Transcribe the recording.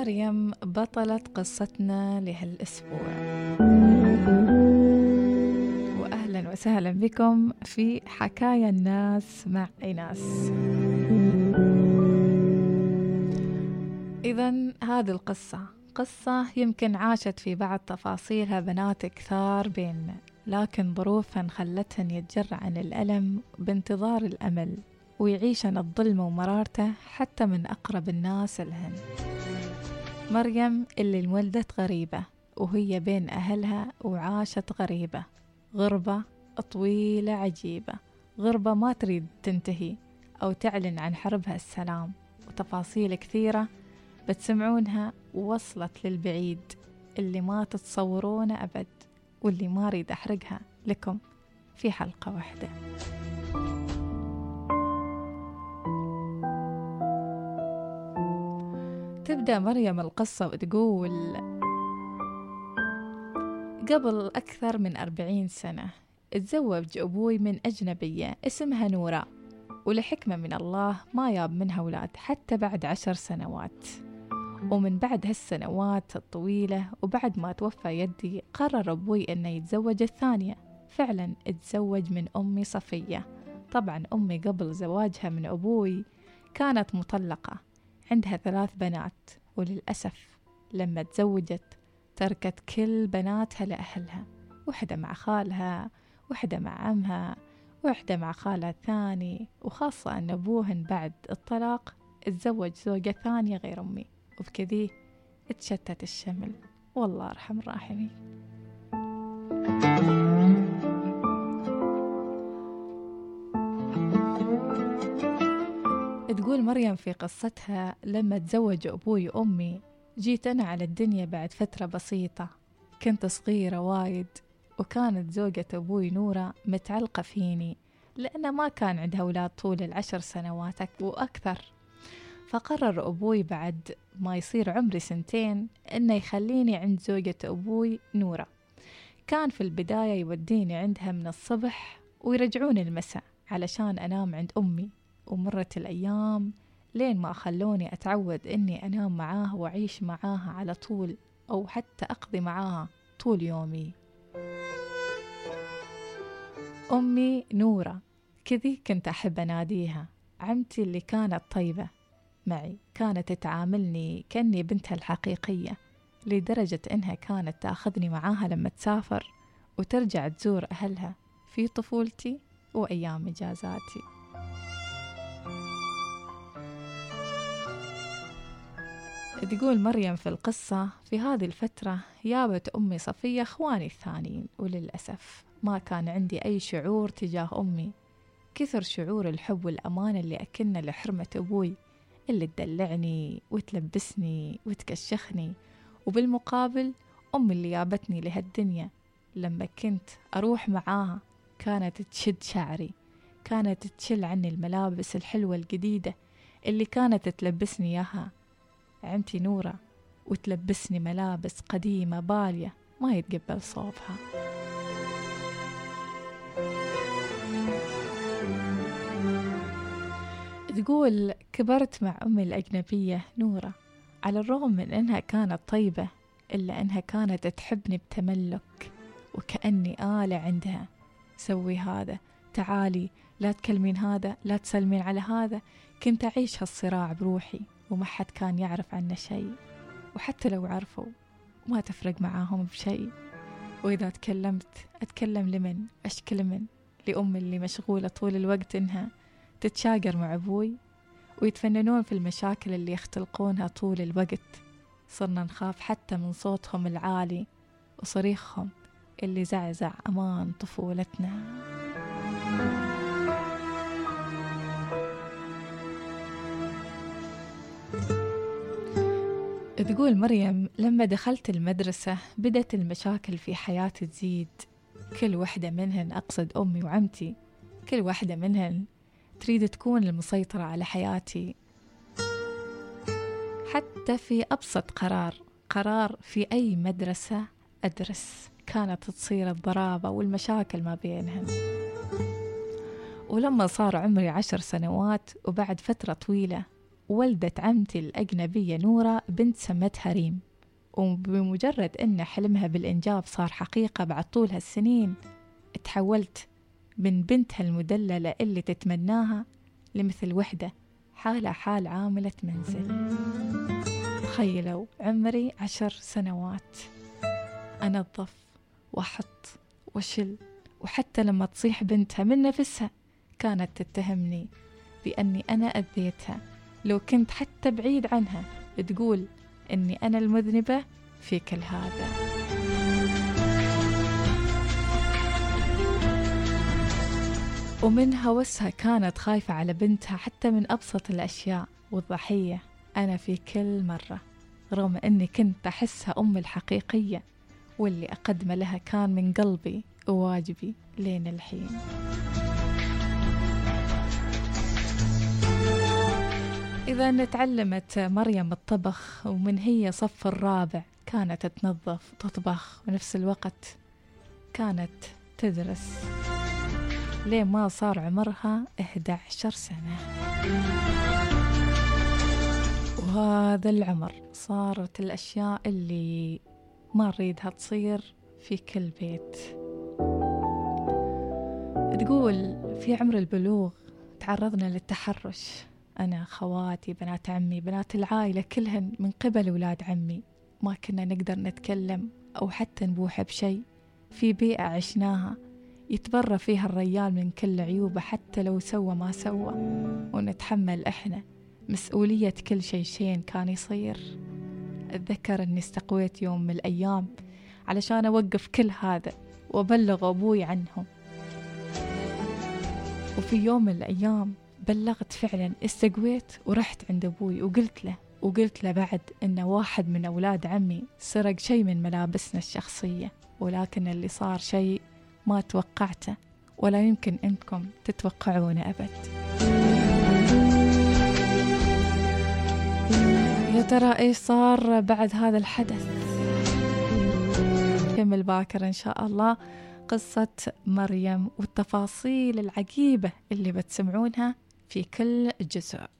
مريم بطلة قصتنا لهالأسبوع. وأهلا وسهلا بكم في حكايا الناس مع إيناس. إذا هذه القصة. قصة يمكن عاشت في بعض تفاصيلها بنات كثار بيننا لكن ظروفهن خلتهن يتجرع عن الألم بانتظار الأمل ويعيشن الظلم ومرارته حتى من أقرب الناس لهن. مريم اللي انولدت غريبة وهي بين أهلها وعاشت غريبة. غربة طويلة عجيبة. غربة ما تريد تنتهي أو تعلن عن حربها السلام. وتفاصيل كثيرة بتسمعونها وصلت للبعيد اللي ما تتصورونه أبد واللي ما أريد أحرقها لكم في حلقة واحدة. تبدأ مريم القصة وتقول قبل أكثر من أربعين سنة تزوج أبوي من أجنبية اسمها نورا ولحكمة من الله ما ياب منها أولاد حتى بعد عشر سنوات. ومن بعد هالسنوات الطويلة وبعد ما توفى يدي قرر أبوي أنه يتزوج الثانية. فعلا تزوج من أمي صفية. طبعا أمي قبل زواجها من أبوي كانت مطلقة. عندها ثلاث بنات وللأسف لما تزوجت تركت كل بناتها لأهلها وحدة مع خالها وحدة مع عمها وحدة مع خالها الثاني وخاصة أن أبوهن بعد الطلاق تزوج زوجة ثانية غير أمي وبكذي اتشتت الشمل. والله أرحم الراحمين. تقول مريم في قصتها لما تزوج أبوي وأمي جيت أنا على الدنيا بعد فترة بسيطة. كنت صغيرة وايد وكانت زوجة أبوي نورة متعلقة فيني لأن ما كان عندها أولاد طول العشر سنوات وأكثر. فقرر أبوي بعد ما يصير عمري سنتين إنه يخليني عند زوجة أبوي نورة. كان في البداية يوديني عندها من الصبح ويرجعوني المساء علشان أنام عند أمي. ومرت الأيام لين ما خلوني أتعود إني أنام معاه وأعيش معاها على طول أو حتى أقضي معاها طول يومي. أمي نورة كذي كنت أحب أناديها. عمتي اللي كانت طيبة معي كانت تعاملني كأني بنتها الحقيقية لدرجة إنها كانت تأخذني معاها لما تسافر وترجع تزور أهلها في طفولتي وأيام إجازاتي. تقول مريم في القصة في هذه الفترة يابت أمي صفية إخواني الثانيين وللأسف ما كان عندي أي شعور تجاه أمي. كثر شعور الحب والأمان اللي أكلنا لحرمة أبوي اللي تدلعني وتلبسني وتكشخني. وبالمقابل أمي اللي جابتني لهالدنيا لما كنت أروح معاها كانت تشد شعري. كانت تشل عني الملابس الحلوة الجديدة اللي كانت تلبسني إياها. عمتي نورة وتلبسني ملابس قديمة بالية ما يتقبل صوبها تقول كبرت مع أمي الأجنبية نورة على الرغم من أنها كانت طيبة إلا أنها كانت تحبني بتملك وكأني آلة عندها. سوي هذا تعالي لا تكلمين هذا لا تسلمين على هذا. كنت أعيش هالصراع بروحي وما حد كان يعرف عنه شيء. وحتى لو عرفوا ما تفرق معاهم بشيء. وإذا تكلمت أتكلم لمن؟ أشكي لمن؟ لأمي اللي مشغولة طول الوقت إنها تتشاقر مع أبوي؟ ويتفننون في المشاكل اللي يختلقونها طول الوقت. صرنا نخاف حتى من صوتهم العالي وصريخهم اللي زعزع أمان طفولتنا. تقول مريم لما دخلت المدرسة بدت المشاكل في حياتي تزيد. كل وحدة منهن أقصد أمي وعمتي. كل وحدة منهن تريد تكون المسيطرة على حياتي. حتى في أبسط قرار قرار في أي مدرسة أدرس. كانت تصير الضرابة والمشاكل ما بينهم ولما صار عمري عشر سنوات وبعد فترة طويلة ولدت عمتي الأجنبية نورة بنت سمتها ريم وبمجرد أن حلمها بالإنجاب صار حقيقة بعد طول هالسنين تحولت من بنتها المدللة اللي تتمناها لمثل وحدة حالة حال عاملة منزل. تخيلوا عمري عشر سنوات. أنظف وأحط وشل وحتى لما تصيح بنتها من نفسها كانت تتهمني بأني أنا أذيتها. لو كنت حتى بعيد عنها تقول أني أنا المذنبة في كل هذا ومن هوسها كانت خايفة على بنتها حتى من أبسط الأشياء والضحية. أنا في كل مرة رغم أني كنت أحسها أمي الحقيقية واللي أقدمه لها كان من قلبي وواجبي لين الحين. إذا تعلمت مريم الطبخ ومن هي صف الرابع كانت تنظف وتطبخ ونفس الوقت كانت تدرس. ليه ما صار عمرها 11 سنة؟ وهذا العمر صارت الأشياء اللي ما نريدها تصير في كل بيت. تقول في عمر البلوغ تعرضنا للتحرش. أنا خواتي بنات عمي بنات العائلة كلهن من قبل أولاد عمي. ما كنا نقدر نتكلم أو حتى نبوح بشيء. في بيئة عشناها. يتبرى فيها الريال من كل عيوبه حتى لو سوى ما سوى. ونتحمل إحنا. مسؤولية كل شيء شين كان يصير. أتذكر أني استقويت يوم من الأيام علشان أوقف كل هذا وأبلغ أبوي عنهم. وفي يوم من الأيام بلغت فعلا استقويت ورحت عند أبوي وقلت له وقلت له بعد إن واحد من أولاد عمي سرق شيء من ملابسنا الشخصية ولكن اللي صار شيء ما توقعته ولا يمكن أنكم تتوقعونه أبد. يا ترى إيش صار بعد هذا الحدث؟ كمل باكر إن شاء الله. قصة مريم والتفاصيل العجيبة اللي بتسمعونها. في كل جزء.